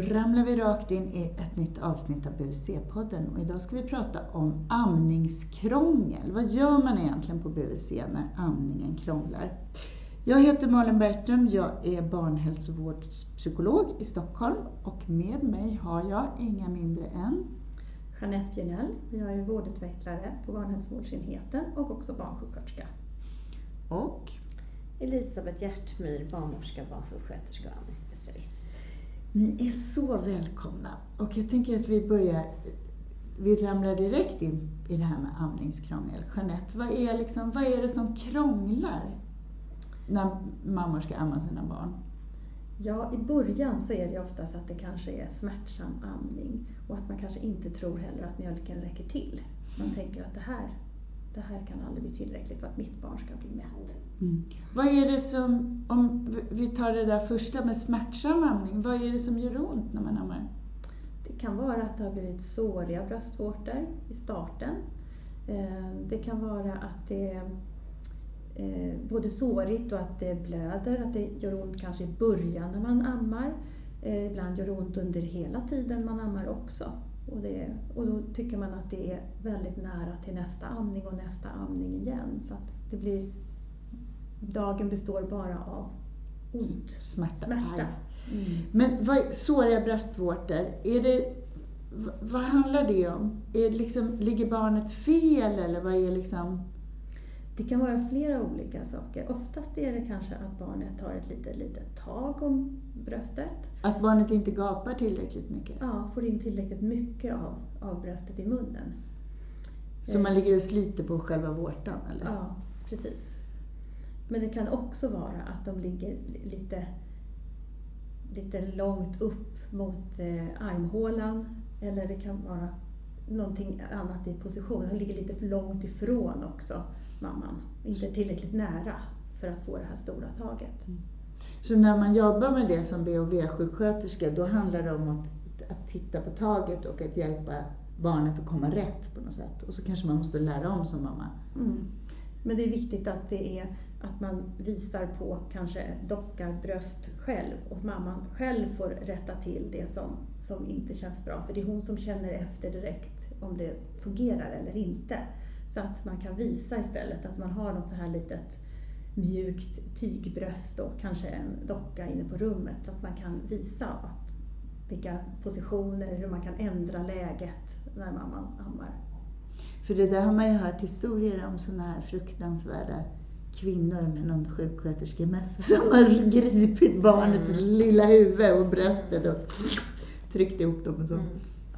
Då ramlar vi rakt in i ett nytt avsnitt av BVC-podden och idag ska vi prata om amningskrångel. Vad gör man egentligen på BVC när amningen krånglar? Jag heter Malin Bergström, jag är barnhälsovårdspsykolog i Stockholm och med mig har jag inga mindre än Jeanette Björnell, jag är vårdutvecklare på barnhälsovårdsenheten och också barnsjuksköterska. Och Elisabeth Hjärtmyr, barnmorska, barnsjuksköterska och amningsspecialist. Ni är så välkomna. Och jag tänker att vi börjar, vi ramlar direkt in i det här med amningskrångel. Jeanette, vad är, liksom, vad är det som krånglar när mammor ska amma sina barn? Ja, i början så är det oftast att det kanske är smärtsam amning och att man kanske inte tror heller att mjölken räcker till. Man tänker att det här, det här kan aldrig bli tillräckligt för att mitt barn ska bli mätt. Mm. Vad är det som, om vi tar det där första med smärtsam amning, vad är det som gör ont när man ammar? Det kan vara att det har blivit såriga bröstvårtor i starten. Eh, det kan vara att det är eh, både sårigt och att det blöder, att det gör ont kanske i början när man ammar. Eh, ibland gör det ont under hela tiden man ammar också. Och, det, och då tycker man att det är väldigt nära till nästa amning och nästa amning igen. Så att det blir dagen består bara av ont. Smärta. Smärta. Mm. Men vad, såriga bröstvårtor, är det, vad handlar det om? Är det liksom, ligger barnet fel eller vad är liksom? Det kan vara flera olika saker. Oftast är det kanske att barnet tar ett litet, litet tag om bröstet. Att barnet inte gapar tillräckligt mycket? Ja, får in tillräckligt mycket av, av bröstet i munnen. Så man ligger och sliter på själva vårtan? Eller? Ja, precis. Men det kan också vara att de ligger lite, lite långt upp mot eh, armhålan. Eller det kan vara någonting annat i positionen. De ligger lite för långt ifrån också, mamman. Inte tillräckligt nära för att få det här stora taget. Mm. Så när man jobbar med det som BHV-sjuksköterska, då handlar det om att, att titta på taget och att hjälpa barnet att komma rätt på något sätt. Och så kanske man måste lära om som mamma. Mm. Men det är viktigt att det är att man visar på kanske dockar bröst själv och mamman själv får rätta till det som, som inte känns bra. För det är hon som känner efter direkt om det fungerar eller inte. Så att man kan visa istället att man har något så här litet mjukt tygbröst och kanske en docka inne på rummet så att man kan visa att vilka positioner, hur man kan ändra läget när mamman ammar. För det där har man ju hört historier om sådana här fruktansvärda kvinnor med någon sjuksköterskemössa som har gripit barnets mm. lilla huvud och bröstet och tryckt ihop dem och så. Mm.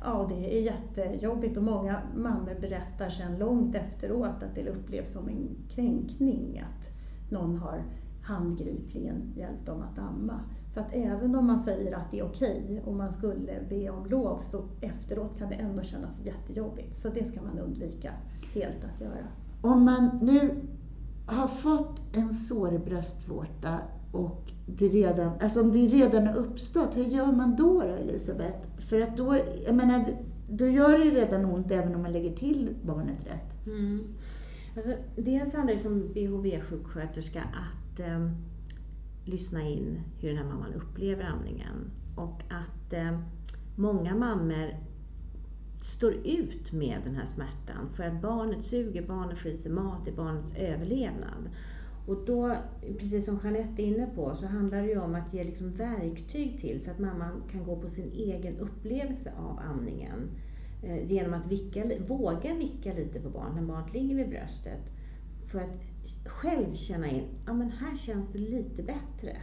Ja, det är jättejobbigt och många mammor berättar sen långt efteråt att det upplevs som en kränkning att någon har handgripligen hjälpt dem att amma. Så att även om man säger att det är okej och man skulle be om lov så efteråt kan det ändå kännas jättejobbigt. Så det ska man undvika helt att göra. Om man nu har fått en sårig bröstvårta och det redan, alltså om det redan har uppstått, hur gör man då, då Elisabeth? För att då, jag menar, då gör det redan ont även om man lägger till barnet rätt. Mm. Alltså, dels handlar det som BHV-sjuksköterska att eh, lyssna in hur den här mamman upplever amningen. Och att eh, många mammor står ut med den här smärtan för att barnet suger, barnet får i sig mat, det är barnets överlevnad. Och då, precis som Jeanette är inne på, så handlar det ju om att ge liksom verktyg till så att mamman kan gå på sin egen upplevelse av amningen. Eh, genom att vicka, våga vicka lite på barnet när barnet ligger vid bröstet. För att själv känna in, ja men här känns det lite bättre.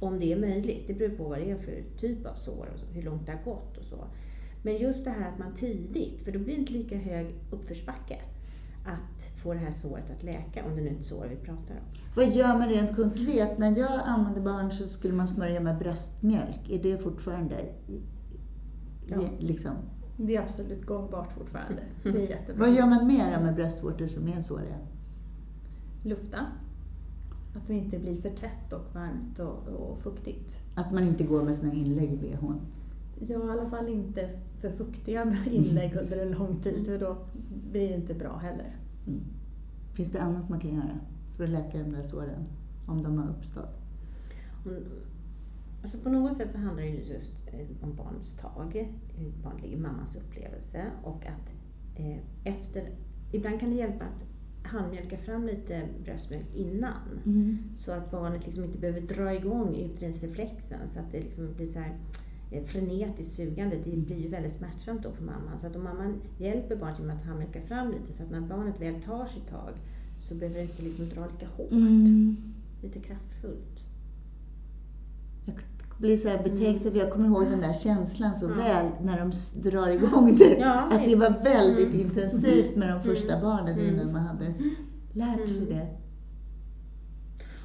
Om det är möjligt. Det beror på vad det är för typ av sår och hur långt det har gått och så. Men just det här att man tidigt, för då blir det inte lika hög uppförsbacke, att få det här såret att läka, om det nu är ett sår vi pratar om. Vad gör man rent konkret? När jag ammade barn så skulle man smörja med bröstmjölk. Är det fortfarande ja. liksom? Det är absolut gångbart fortfarande. Det är jättebra. Vad gör man mer med bröstvårtor som är såriga? Lufta. Att det inte blir för tätt och varmt och, och fuktigt. Att man inte går med såna inlägg i bhn? Ja, i alla fall inte för fuktiga inlägg under en lång tid, för då blir det inte bra heller. Mm. Finns det annat man kan göra för att läka de där såren, om de har uppstått? Alltså på något sätt så handlar det just eh, om barnets tag, barnet ligger, mammas upplevelse och att eh, efter, ibland kan det hjälpa att handmjölka fram lite bröstmjölk innan. Mm. Så att barnet liksom inte behöver dra igång utredningsreflexen så att det liksom blir så här eh, frenetiskt sugande. Det blir ju väldigt smärtsamt då för mamman. Så att om mamman hjälper barnet genom att handmjölka fram lite så att när barnet väl tar sitt tag så behöver det inte liksom dra lika hårt. Mm. Lite kraftfullt. Jag blir så här betänksam, för jag kommer ihåg den där känslan så Ja. väl när de drar igång det. Ja, att det var väldigt Mm. intensivt med de första Mm. barnen Mm. innan man hade lärt sig Mm. det.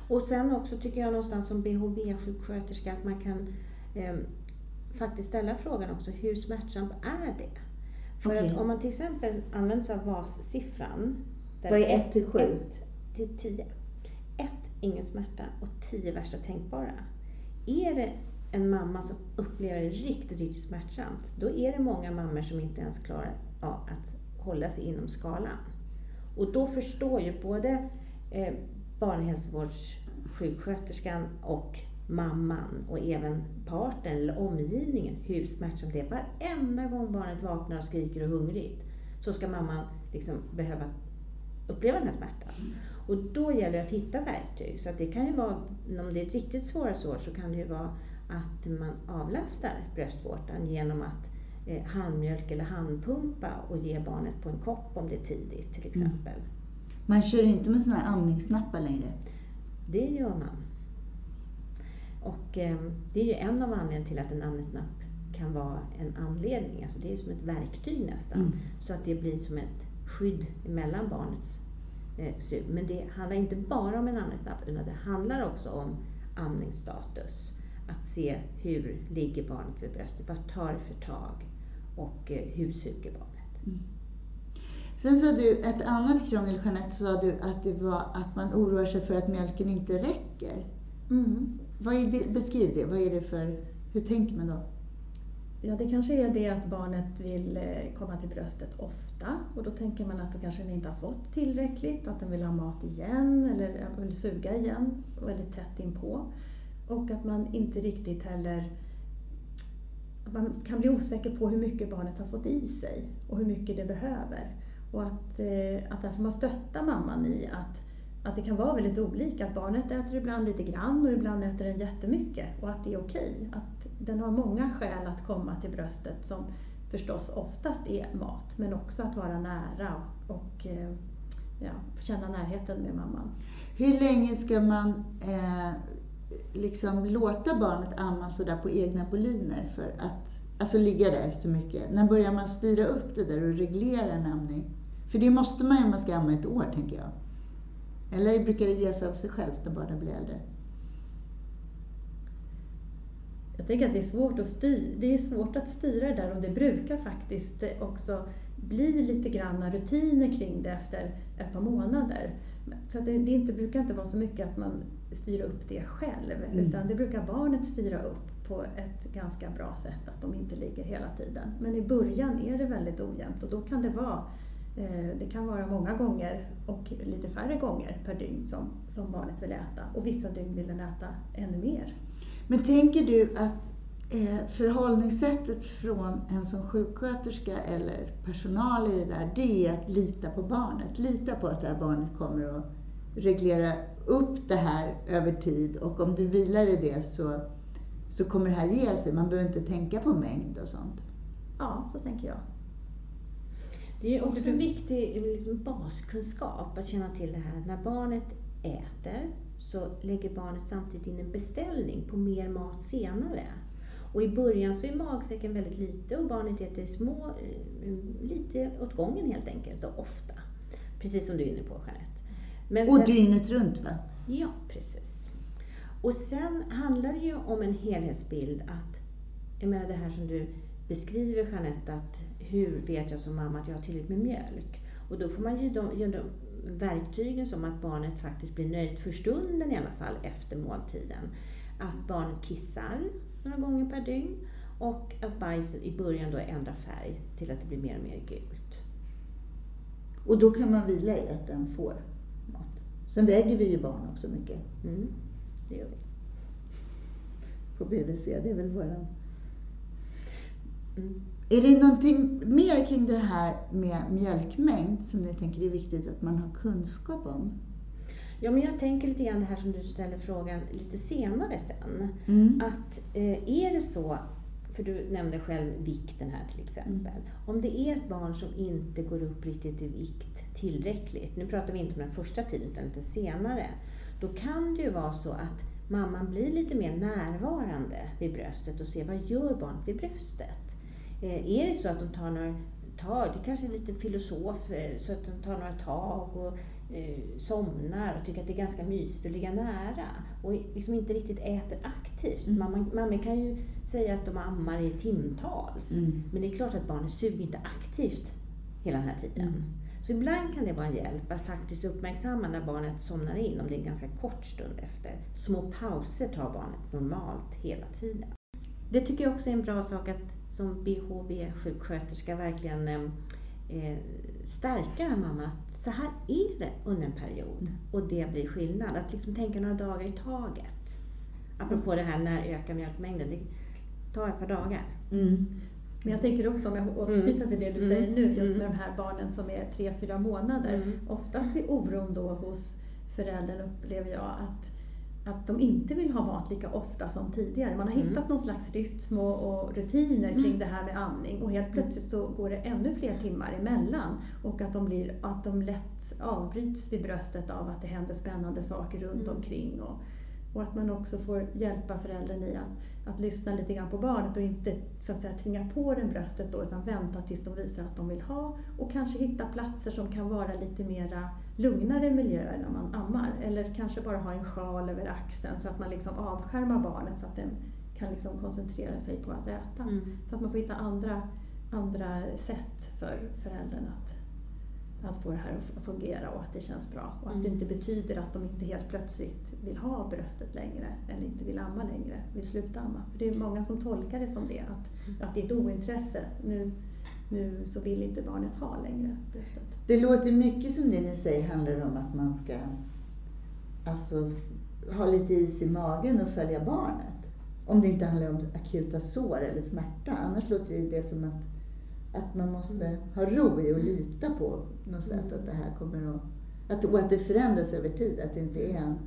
Och sen också tycker jag någonstans som BHV-sjuksköterska att man kan eh, faktiskt ställa frågan också, hur smärtsamt är det? För Okej. att om man till exempel använder sig av VAS-siffran. Vad är ett- ett till sju? ett till 10. 1, ingen smärta och 10 värsta tänkbara. Är det en mamma som upplever det riktigt, riktigt smärtsamt, då är det många mammor som inte ens klarar av att hålla sig inom skalan. Och då förstår ju både eh, barnhälsovårdssjuksköterskan och mamman och även partnern eller omgivningen hur smärtsamt det är. Varenda gång barnet vaknar och skriker och är hungrigt så ska mamman liksom behöva uppleva den här smärtan. Och då gäller det att hitta verktyg. Så att det kan ju vara, om det är ett riktigt svåra sår så kan det ju vara att man avlastar bröstvårtan genom att eh, handmjölk eller handpumpa och ge barnet på en kopp om det är tidigt till exempel. Man kör inte med såna här amningsnappar längre. Det gör man. Och eh, det är ju en av anledningarna till att en amningsnapp kan vara en anledning. Alltså det är som ett verktyg nästan. Mm. Så att det blir som ett skydd mellan barnets eh. Men det handlar inte bara om en amningsnapp utan det handlar också om amningsstatus. Att se hur ligger barnet vid bröstet, vad tar det för tag och eh, hur suger barnet. Sen sa du, ett annat krångel Jeanette, sa du att det var att man oroar sig för att mjölken inte räcker. Mm. Vad är det, beskriv det, vad är det för, hur tänker man då? Ja, det kanske är det att barnet vill eh, komma till bröstet ofta och då tänker man att då kanske den inte har fått tillräckligt, att den vill ha mat igen eller vill suga igen väldigt tätt inpå. Och att man inte riktigt heller att man kan bli osäker på hur mycket barnet har fått i sig och hur mycket det behöver. Och att, eh, att därför man stöttar mamman i att, att det kan vara väldigt olika. Att barnet äter ibland lite grann och ibland äter den jättemycket och att det är okej. Att den har många skäl att komma till bröstet som förstås oftast är mat men också att vara nära och, och eh, ja, känna närheten med mamman. Hur länge ska man eh, liksom låta barnet amma sådär på egna boliner för att, alltså ligga där så mycket? När börjar man styra upp det där och reglera en amning? För det måste man ju om man ska amma ett år, tänker jag. Eller brukar det ge sig av sig självt när barnen blir äldre? Jag tänker att det är svårt att, styr, det är svårt att styra det där och det brukar faktiskt också bli lite granna rutiner kring det efter ett par månader. Så det, det inte, brukar inte vara så mycket att man styr upp det själv Mm. utan det brukar barnet styra upp på ett ganska bra sätt, att de inte ligger hela tiden. Men i början är det väldigt ojämnt och då kan det vara det kan vara många gånger och lite färre gånger per dygn som, som barnet vill äta och vissa dygn vill den äta ännu mer. Men tänker du att eh, förhållningssättet från en som sjuksköterska eller personal i det där, det är att lita på barnet. Lita på att det här barnet kommer att reglera upp det här över tid och om du vilar i det så, så kommer det här ge sig. Man behöver inte tänka på mängd och sånt. Ja, så tänker jag. Det är också en viktig liksom, baskunskap att känna till det här. När barnet äter så lägger barnet samtidigt in en beställning på mer mat senare. Och i början så är magsäcken väldigt lite och barnet äter små, eh, lite åt gången helt enkelt och ofta. Precis som du är inne på Jeanette. Men Och sen- dygnet runt va? Ja, precis. Och sen handlar det ju om en helhetsbild att, jag menar det här som du beskriver Jeanette, att hur vet jag som mamma att jag har tillräckligt med mjölk? Och då får man ju de, ge de verktygen som att barnet faktiskt blir nöjt för stunden i alla fall efter måltiden. Att barnet kissar några gånger per dygn och att bajset i början då ändrar färg till att det blir mer och mer gult. Och då kan man vila i att den får mat. Sen väger vi ju barn också mycket. Mm, det gör vi. på BVC. Det är väl våran... Mm. Är det någonting mer kring det här med mjölkmängd som ni tänker är viktigt att man har kunskap om? Ja, men jag tänker lite grann det här som du ställer frågan lite senare sen. Mm. Att eh, är det så, för du nämnde själv vikten här till exempel. Om det är ett barn som inte går upp riktigt i vikt tillräckligt, nu pratar vi inte om den första tiden utan lite senare. Då kan det ju vara så att mamman blir lite mer närvarande vid bröstet och ser vad gör barnet vid bröstet. Eh, är det så att de tar några tag, det kanske är lite filosof, eh, så att de tar några tag och eh, somnar och tycker att det är ganska mysigt att ligga nära och liksom inte riktigt äter aktivt. Mm. Mamma, mamma kan ju säga att de ammar i timtals, Mm. men det är klart att barnet suger inte aktivt hela den här tiden. Mm. Så ibland kan det vara en hjälp att faktiskt uppmärksamma när barnet somnar in, om det är en ganska kort stund efter. Små pauser tar barnet normalt hela tiden. Det tycker jag också är en bra sak att som BHV-sjuksköterska verkligen eh, eh, stärka den här mamman att så här är det under en period och det blir skillnad. Att liksom tänka några dagar i taget. Apropå det här när ökar mjölkmängden, det tar ett par dagar. Mm. Men jag tänker också, om jag återknyter till det du Mm. säger nu, just Mm. med de här barnen som är 3-4 månader. Mm. Oftast är oron då hos föräldern, upplever jag, att, att de inte vill ha mat lika ofta som tidigare. Man har Mm. hittat någon slags rytm och, och rutiner kring Mm. det här med amning och helt plötsligt så går det ännu fler timmar emellan och att de, blir, att de lätt avbryts vid bröstet av att det händer spännande saker runt Mm. omkring. Och, och att man också får hjälpa föräldern i att, att lyssna lite grann på barnet och inte så att säga, tvinga på den bröstet då, utan vänta tills de visar att de vill ha och kanske hitta platser som kan vara lite mera lugnare miljöer när man ammar. Eller kanske bara ha en sjal över axeln så att man liksom avskärmar barnet så att den kan liksom koncentrera sig på att äta. Mm. Så att man får hitta andra, andra sätt för föräldern att, att få det här att fungera och att det känns bra. Och att det Mm. inte betyder att de inte helt plötsligt vill ha bröstet längre eller inte vill amma längre, vill sluta amma. För det är många som tolkar det som det, att, att det är ett ointresse. Nu, nu så vill inte barnet ha längre bröstet. Det låter mycket som det ni säger handlar om att man ska alltså, ha lite is i magen och följa barnet. Om det inte handlar om akuta sår eller smärta. Annars låter det, det som att, att man måste ha ro i och lita på något sätt att det här kommer att att, och att det förändras över tid, att det inte är en,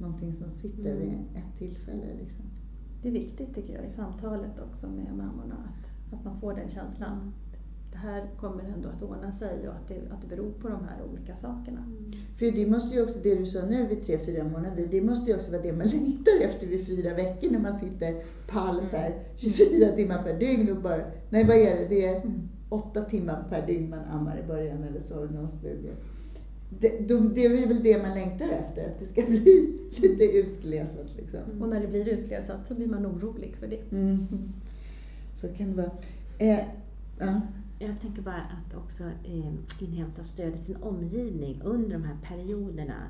någonting som sitter Mm. vid ett tillfälle. Liksom. Det är viktigt tycker jag i samtalet också med mammorna att, att man får den känslan. Det här kommer ändå att ordna sig och att det, att det beror på de här olika sakerna. För det måste ju också, det du sa nu vid tre, fyra månader, det måste ju också vara det man längtar efter vid fyra veckor när man sitter pall så här 24 timmar per dygn och bara, nej vad är det, det är åtta timmar per dygn man ammar i början eller så i någon studie. Det, då, det är väl det man längtar efter, att det ska bli lite utglesat liksom. Och när det blir utglesat så blir man orolig för det. Mm. Så kan det vara. Eh, ja. Jag tänker bara att också eh, inhämta stöd i sin omgivning under de här perioderna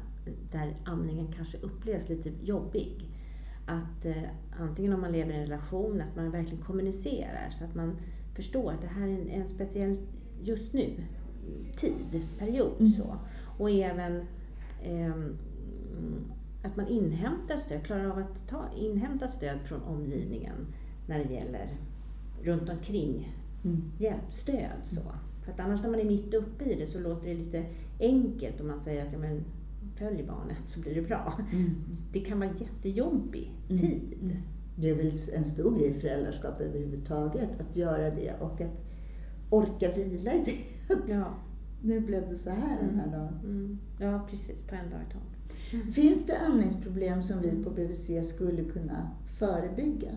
där amningen kanske upplevs lite jobbig. Att eh, antingen om man lever i en relation, att man verkligen kommunicerar så att man förstår att det här är en, en speciell, just nu, tid, period. Mm. Så. Och även ehm, att man inhämtar stöd, klarar av att ta, inhämta stöd från omgivningen när det gäller runt omkring Mm. hjälp, stöd. Så. För att annars när man är mitt uppe i det så låter det lite enkelt om man säger att ja, men, följ barnet så blir det bra. Mm. Det kan vara jättejobbig Mm. tid. Mm. Det är väl en stor grej i föräldraskap överhuvudtaget, att göra det och att orka vila i det. Ja. Nu blev det så här den här dagen. Mm. ja, precis. Ta en dag i taget. Finns det amningsproblem som vi på BVC skulle kunna förebygga?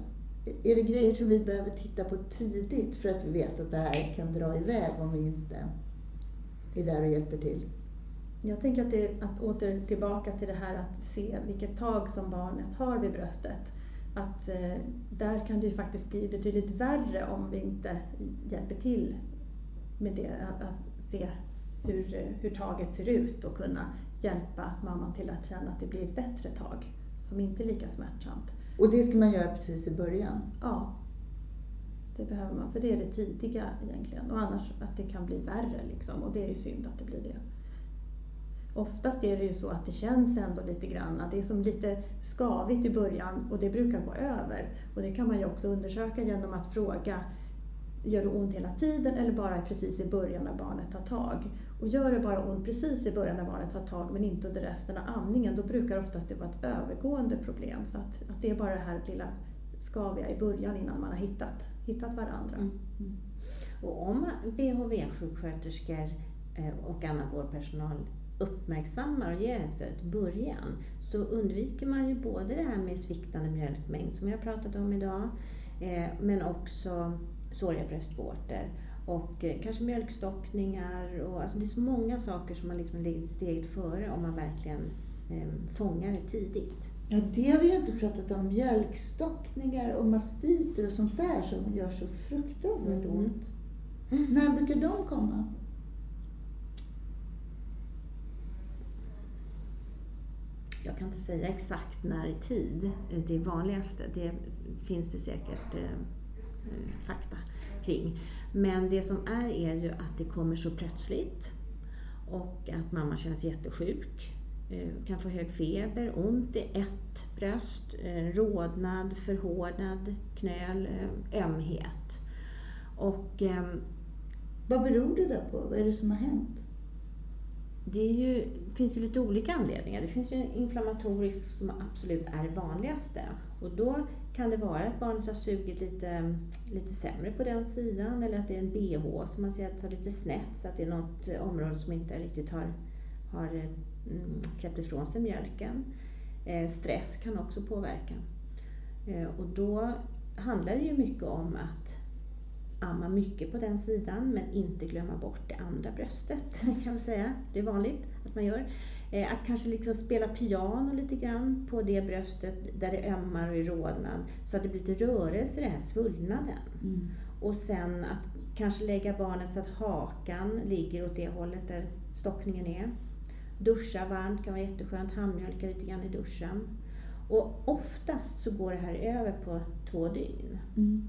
Är det grejer som vi behöver titta på tidigt för att vi vet att det här kan dra iväg om vi inte är där och hjälper till? Jag tänker att, det, att åter tillbaka till det här att se vilket tag som barnet har vid bröstet. Att eh, där kan det ju faktiskt bli betydligt värre om vi inte hjälper till med det. Att, att se hur, hur taget ser ut och kunna hjälpa mamman till att känna att det blir ett bättre tag som inte är lika smärtsamt. Och det ska man göra precis i början. Ja, det behöver man. För det är det tidiga egentligen. Och annars att det kan bli värre liksom. Och det är ju synd att det blir det. oftast är det ju så att det känns ändå lite grann, att det är som lite skavigt i början och det brukar gå över. Och det kan man ju också undersöka genom att fråga Gör det ont hela tiden eller bara precis i början när barnet tar tag? Och gör det bara ont precis i början när barnet tar tag men inte under resten av amningen, då brukar oftast det vara ett övergående problem. Så att, att det är bara det här lilla skaviga i början innan man har hittat, hittat varandra. Mm. Mm. Och om BHV-sjuksköterskor eh, och annan vårdpersonal uppmärksammar och ger en stöd i början så undviker man ju både det här med sviktande mjölkmängd som vi har pratat om idag eh, men också såriga bröstvårtor och eh, kanske mjölkstockningar. Och, alltså det är så många saker som man liksom ligger steget före om man verkligen eh, fångar det tidigt. Ja, det har vi ju inte pratat om. Mjölkstockningar och mastiter och sånt där som gör så fruktansvärt mm. ont. Mm. När brukar de komma? Jag kan inte säga exakt när i tid. Det vanligaste, det finns det säkert eh, Eh, fakta kring. Men det som är är ju att det kommer så plötsligt och att mamma känner sig jättesjuk. Eh, kan få hög feber, ont i ett bröst, eh, rodnad, förhårdnad knöl, ömhet. Och, ehm, Vad beror det där på? Vad är det som har hänt? Det ju, finns ju lite olika anledningar. Det finns ju inflammatorisk som absolut är vanligaste. Och då kan det vara att barnet har sugit lite, lite sämre på den sidan eller att det är en bh som man ser att det lite snett så att det är något område som inte riktigt har, har mm, släppt ifrån sig mjölken. Eh, stress kan också påverka. Eh, och då handlar det ju mycket om att amma mycket på den sidan men inte glömma bort det andra bröstet kan man säga. Det är vanligt att man gör. Eh, att kanske liksom spela piano lite grann på det bröstet där det ömmar och är rodnad så att det blir lite rörelse i den här svullnaden. Mm. Och sen att kanske lägga barnet så att hakan ligger åt det hållet där stockningen är. Duscha varmt kan vara jätteskönt, handmjölka lite grann i duschen. Och oftast så går det här över på två dygn. Mm.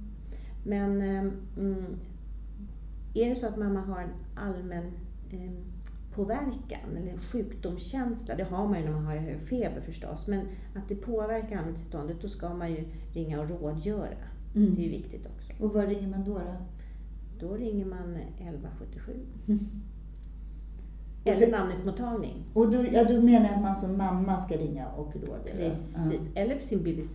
Men ehm, mm, är det så att mamma har en allmän eh, påverkan eller sjukdomskänsla, det har man ju när man har hög feber förstås, men att det påverkar allmäntillståndet, då ska man ju ringa och rådgöra. Mm. Det är ju viktigt också. Och vad ringer man då? Då, då ringer man 1177. Mm. Eller det, namningsmottagning. Och då, ja, du menar att man som mamma ska ringa och rådgöra? Precis. Ja. Eller sin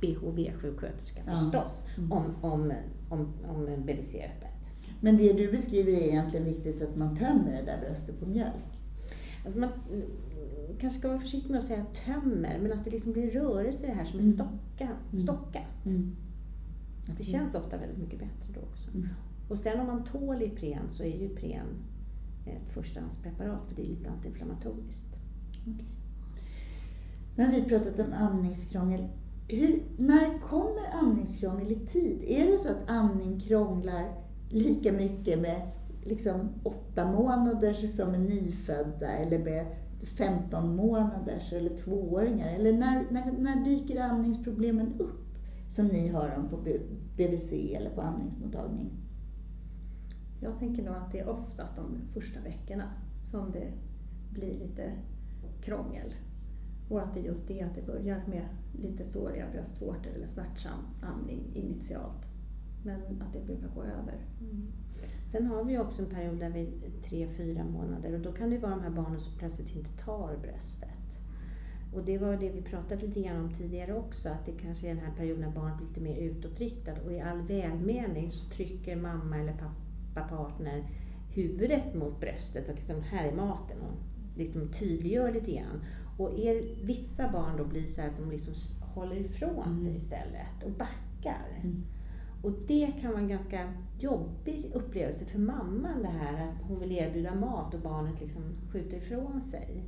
BHV-sjuksköterska ja. förstås, mm. om, om, om, om BVC är öppet. Men det du beskriver är egentligen viktigt att man tömmer det där bröstet på mjölk. Alltså man kanske ska vara försiktig med att säga tömmer, men att det liksom blir rörelse i det här som är mm. stocka, mm. stockat. Mm. Det känns ofta väldigt mycket bättre då också. Mm. Och sen om man tål Ipren så är ju Ipren ett förstahandspreparat för det är lite antiinflammatoriskt. Okay. Nu har vi pratat om amningskrångel. Hur, när kommer amningskrångel i tid? Är det så att amning krånglar lika mycket med liksom åtta månaders som med nyfödda eller med 15 månaders eller tvååringar? Eller när, när, när dyker amningsproblemen upp som ni har dem på BVC eller på amningsmottagning? Jag tänker nog att det är oftast de första veckorna som det blir lite krångel. Och att det är just det att det börjar med lite såriga bröstvårtor eller smärtsam amning initialt. Men att det brukar gå över. Mm. Sen har vi också en period där vi är tre, fyra månader och då kan det vara de här barnen som plötsligt inte tar bröstet. Och det var det vi pratade lite grann om tidigare också, att det kanske är den här perioden när barnet blir lite mer utåtriktat och i all välmening så trycker mamma eller pappa, partner huvudet mot bröstet, att liksom här är maten och liksom tydliggör lite grann. Och er, vissa barn då blir så att de liksom håller ifrån mm. sig istället och backar. Mm. Och det kan vara en ganska jobbig upplevelse för mamman det här att hon vill erbjuda mat och barnet liksom skjuter ifrån sig.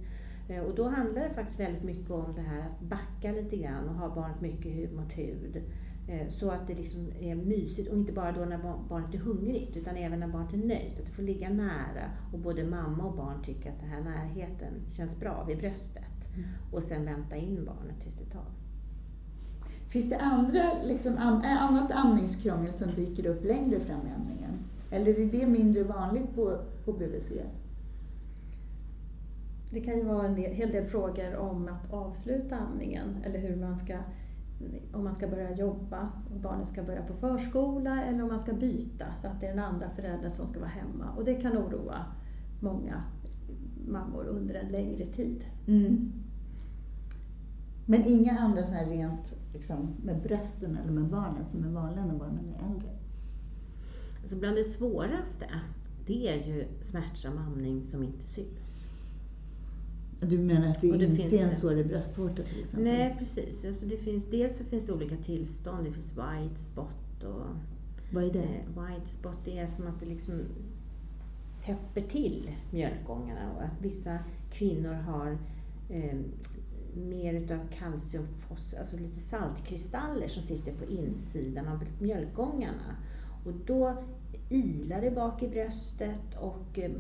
Eh, och då handlar det faktiskt väldigt mycket om det här att backa lite grann och ha barnet mycket hud mot hud. Eh, så att det liksom är mysigt och inte bara då när barnet är hungrigt utan även när barnet är nöjt. Att det får ligga nära och både mamma och barn tycker att den här närheten känns bra vid bröstet. Mm. Och sen vänta in barnet tills det tar. Finns det andra, liksom, annat amningskrångel som dyker upp längre fram i amningen? Eller är det mindre vanligt på, på BVC? det kan ju vara en del, hel del frågor om att avsluta amningen eller hur man ska om man ska börja jobba och barnet ska börja på förskola eller om man ska byta så att det är den andra föräldern som ska vara hemma. Och det kan oroa många mammor under en längre tid. Mm. Men inga andra så här rent liksom, med brösten eller med barnen som är vanliga när barnen är äldre? Alltså bland det svåraste, det är ju smärtsam amning som inte syns. Du menar att det, det inte finns är en det. sår i bröstvårtor till exempel? Nej, precis. Alltså det finns, dels så finns det olika tillstånd. Det finns white spot och Vad är det? eh, white spot det är som att det liksom täpper till mjölkgångarna och att vissa kvinnor har eh, mer utav kalciumfos, alltså lite saltkristaller som sitter på insidan av mjölkgångarna. Och då ilar det bak i bröstet och eh,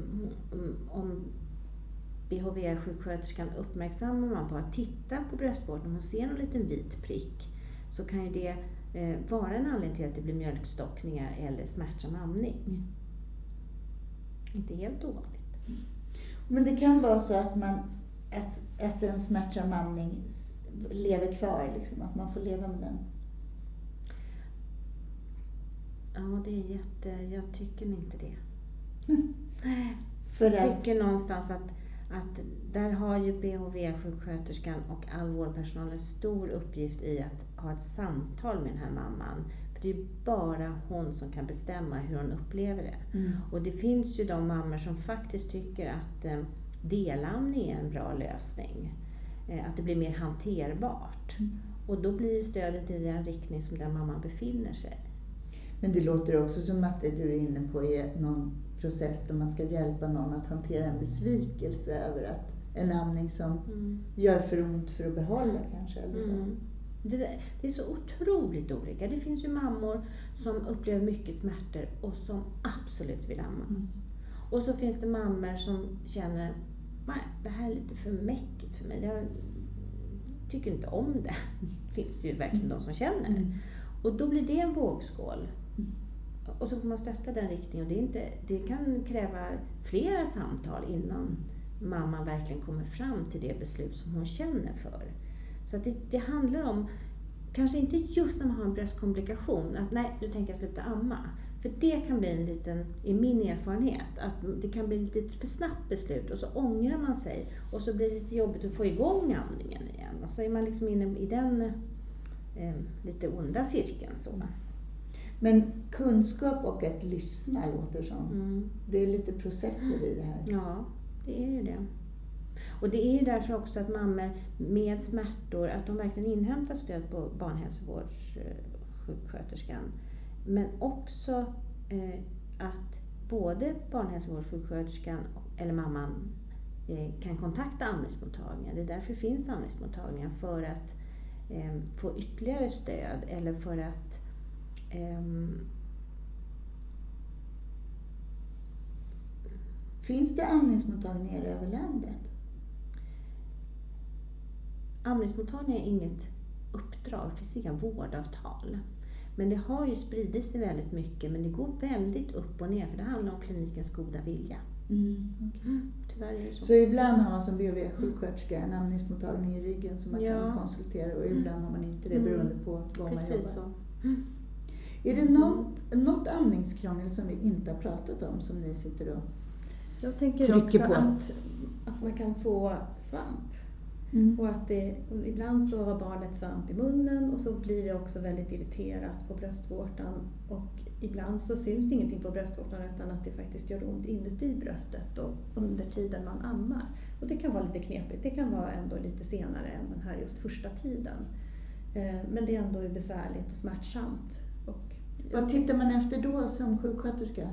om BHV-sjuksköterskan uppmärksammar man på att titta på bröstvårtan, om hon ser någon liten vit prick, så kan ju det eh, vara en anledning till att det blir mjölkstockningar eller smärtsam amning. Mm. Inte helt ovanligt. Men det kan vara så att, man, att, att en smärtsam amning lever kvar, liksom, att man får leva med den. Ja, det är jätte... Jag tycker inte det. För Jag tycker någonstans att, att där har ju BHV-sjuksköterskan och all vårdpersonal en stor uppgift i att ha ett samtal med den här mamman. För det är ju bara hon som kan bestämma hur hon upplever det. mm. Och det finns ju de mammor som faktiskt tycker att eh, delamning är en bra lösning. Eh, att det blir mer hanterbart. Mm. Och då blir stödet i den riktning som den mamman befinner sig. Men det låter också som att det du är inne på är någon process där man ska hjälpa någon att hantera en besvikelse över att en amning som gör för ont för att behålla kanske. Eller så. Mm. Det, det är så otroligt olika. Det finns ju mammor som upplever mycket smärtor och som absolut vill amma. Mm. Och så finns det mammor som känner, nej det här är lite för mäckigt för mig. Jag tycker inte om det. finns det ju verkligen de som känner. Mm. Och då blir det en vågskål. Mm. Och så får man stötta den riktningen. Och det, är inte, det kan kräva flera samtal innan mamman verkligen kommer fram till det beslut som hon känner för. Så att det, det handlar om, kanske inte just när man har en bröstkomplikation, att nej, nu tänker jag sluta amma. För det kan bli en liten, i min erfarenhet, att det kan bli lite för snabbt beslut och så ångrar man sig och så blir det lite jobbigt att få igång amningen igen. Och så är man liksom inne i den eh, lite onda cirkeln. Så. Men kunskap och att lyssna låter som. Mm. Det är lite processer i det här. Ja, det är ju det. Och det är ju därför också att mammor med smärtor, att de verkligen inhämtar stöd på barnhälsovårdssjuksköterskan. Men också eh, att både barnhälsovårdssjuksköterskan eller mamman eh, kan kontakta amningsmottagningen. Det är därför det finns amningsmottagningar, för att eh, få ytterligare stöd eller för att ehm, Finns det amningsmottagningar över landet? Amningsmottagning är inget uppdrag, det finns inga vårdavtal. Men det har ju spridit sig väldigt mycket, men det går väldigt upp och ner för det handlar om klinikens goda vilja. Mm. det så. Så ibland har man som BHV-sjuksköterska en amningsmottagning i ryggen som man Ja. kan konsultera och ibland har man inte det Mm. beroende på var man Precis jobbar. så. Är det något, något amningskrångel som vi inte har pratat om som ni sitter och... Jag tänker Trycker också på. att, att man kan få svamp. Och att det, ibland så har barnet svamp i munnen och så blir det också väldigt irriterat på bröstvårtan. Och ibland så syns det ingenting på bröstvårtan utan att det faktiskt gör ont inuti bröstet och under tiden man ammar. Och det kan vara lite knepigt. Det kan vara ändå lite senare än den här just första tiden. Eh, Men det är ändå besvärligt och smärtsamt. Och Vad tittar man efter då som sjuksköterska?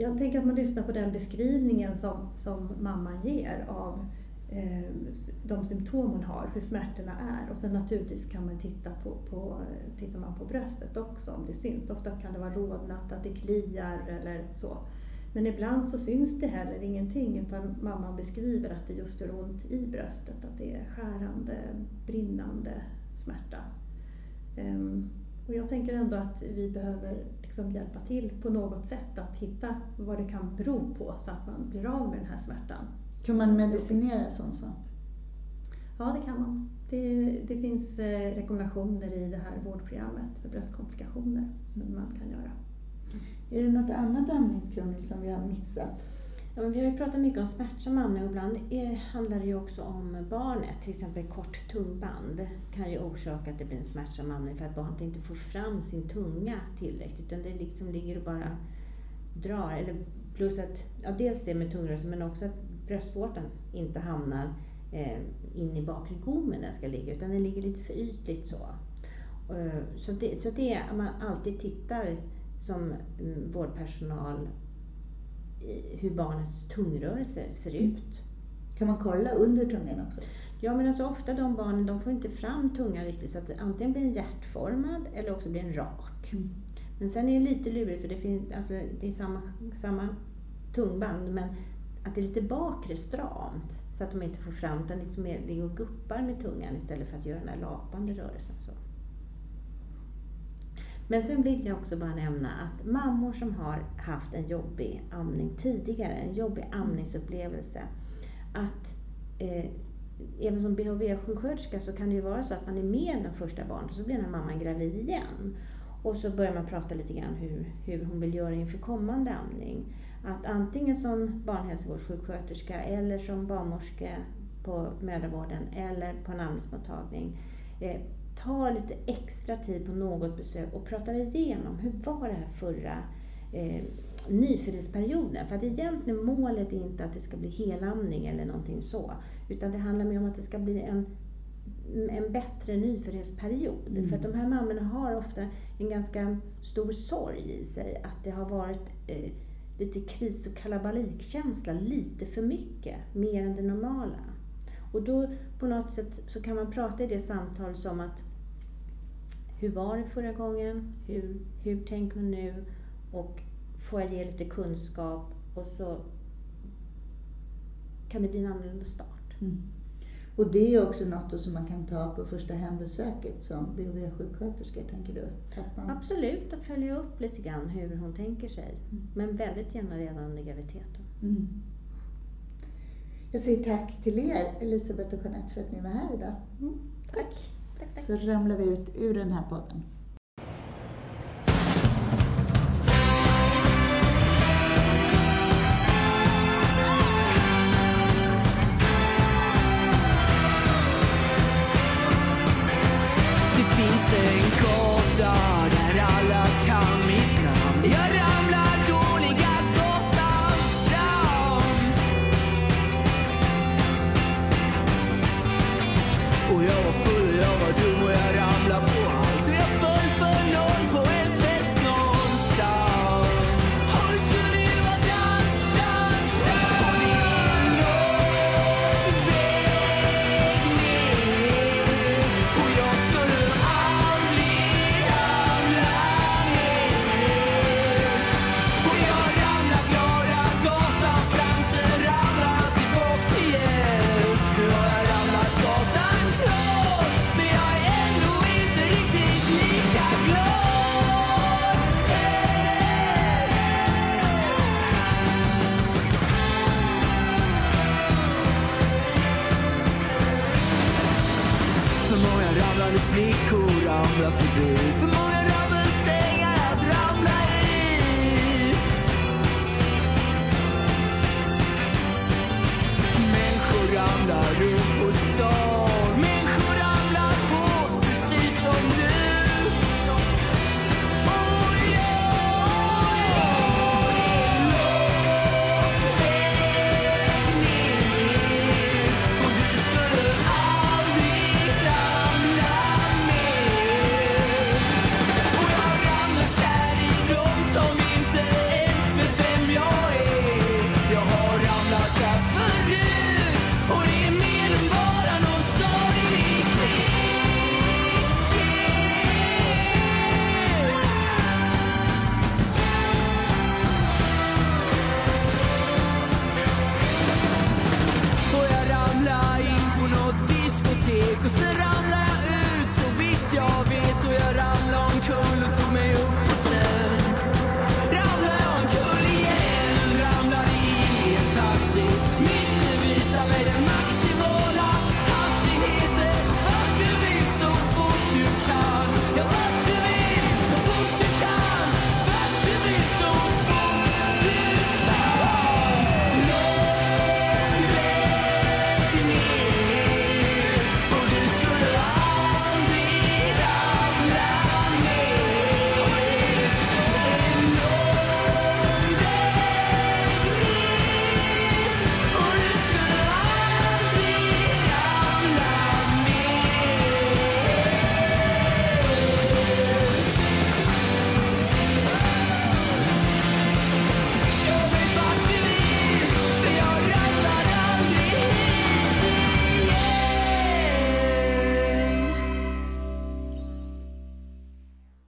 Jag tänker att man lyssnar på den beskrivningen som, som mamman ger av eh, de symptom hon har, hur smärtorna är. Och sen naturligtvis kan man titta på, på, tittar man på bröstet också om det syns. Oftast kan det vara rodnat, att det kliar eller så. Men ibland så syns det heller ingenting utan mamman beskriver att det just gör ont i bröstet, att det är skärande, brinnande smärta. Ehm, och jag tänker ändå att vi behöver liksom hjälpa till på något sätt att hitta vad det kan bero på så att man blir av med den här smärtan. Kan man medicinera sån svamp? Ja, det kan man. Det, det finns eh, rekommendationer i det här vårdprogrammet för bröstkomplikationer som man kan göra. Är det något annat amningskrångel som vi har missat? Ja, men vi har ju pratat mycket om smärtsam amning och ibland är, handlar det ju också om barnet. Till exempel kort tungband kan ju orsaka att det blir en smärtsam amning för att barnet inte får fram sin tunga tillräckligt utan det liksom ligger och bara drar. Eller plus att, ja, dels det med tungrörelsen men också att bröstvårtan inte hamnar eh, in i bakre gommen den ska ligga utan den ligger lite för ytligt så. Eh, så det, så det är, man alltid tittar som mm, vårdpersonal hur barnets tungrörelse ser Mm. ut. Kan man kolla under tungan också? Ja men alltså ofta de barnen de får inte fram tungan riktigt så att det antingen blir en hjärtformad eller också blir en rak. Mm. Men sen är det lite lurigt för det, finns, alltså, det är samma, samma tungband men att det är lite bakre stramt så att de inte får fram utan liksom ligger och guppar med tungan istället för att göra den här lapande rörelsen. Så. Men sen vill jag också bara nämna att mammor som har haft en jobbig amning tidigare, en jobbig amningsupplevelse, att eh, även som BHV-sjuksköterska så kan det ju vara så att man är med den första barnet och så blir den här mamman gravid igen. Och så börjar man prata lite grann hur, hur hon vill göra inför kommande amning. Att antingen som barnhälsovårdssjuksköterska eller som barnmorska på mödravården eller på en amningsmottagning eh, ta lite extra tid på något besök och prata igenom hur var det här förra eh, nyföddhetsperioden. För att egentligen målet är inte att det ska bli helamning eller någonting så. Utan det handlar mer om att det ska bli en, en bättre nyföddhetsperiod. Mm. För att de här mammorna har ofta en ganska stor sorg i sig. Att det har varit eh, lite kris och kalabalikkänsla, lite för mycket, mer än det normala. Och då på något sätt så kan man prata i det samtal som att hur var det förra gången? Hur, hur tänker man nu? Och får jag ge lite kunskap? Och så kan det bli en annorlunda start. Mm. Och det är också något som man kan ta på första hembesöket som BHV-sjuksköterska, tänker du? Man... Absolut, att följa upp lite grann hur hon tänker sig. Mm. Men väldigt gärna redan under graviditeten. Mm. Jag säger tack till er, Elisabeth och Jeanette, för att ni var här idag. Mm, tack. tack, tack. Så ramlar vi ut ur den här podden. Full, jag var Människor ramlar runt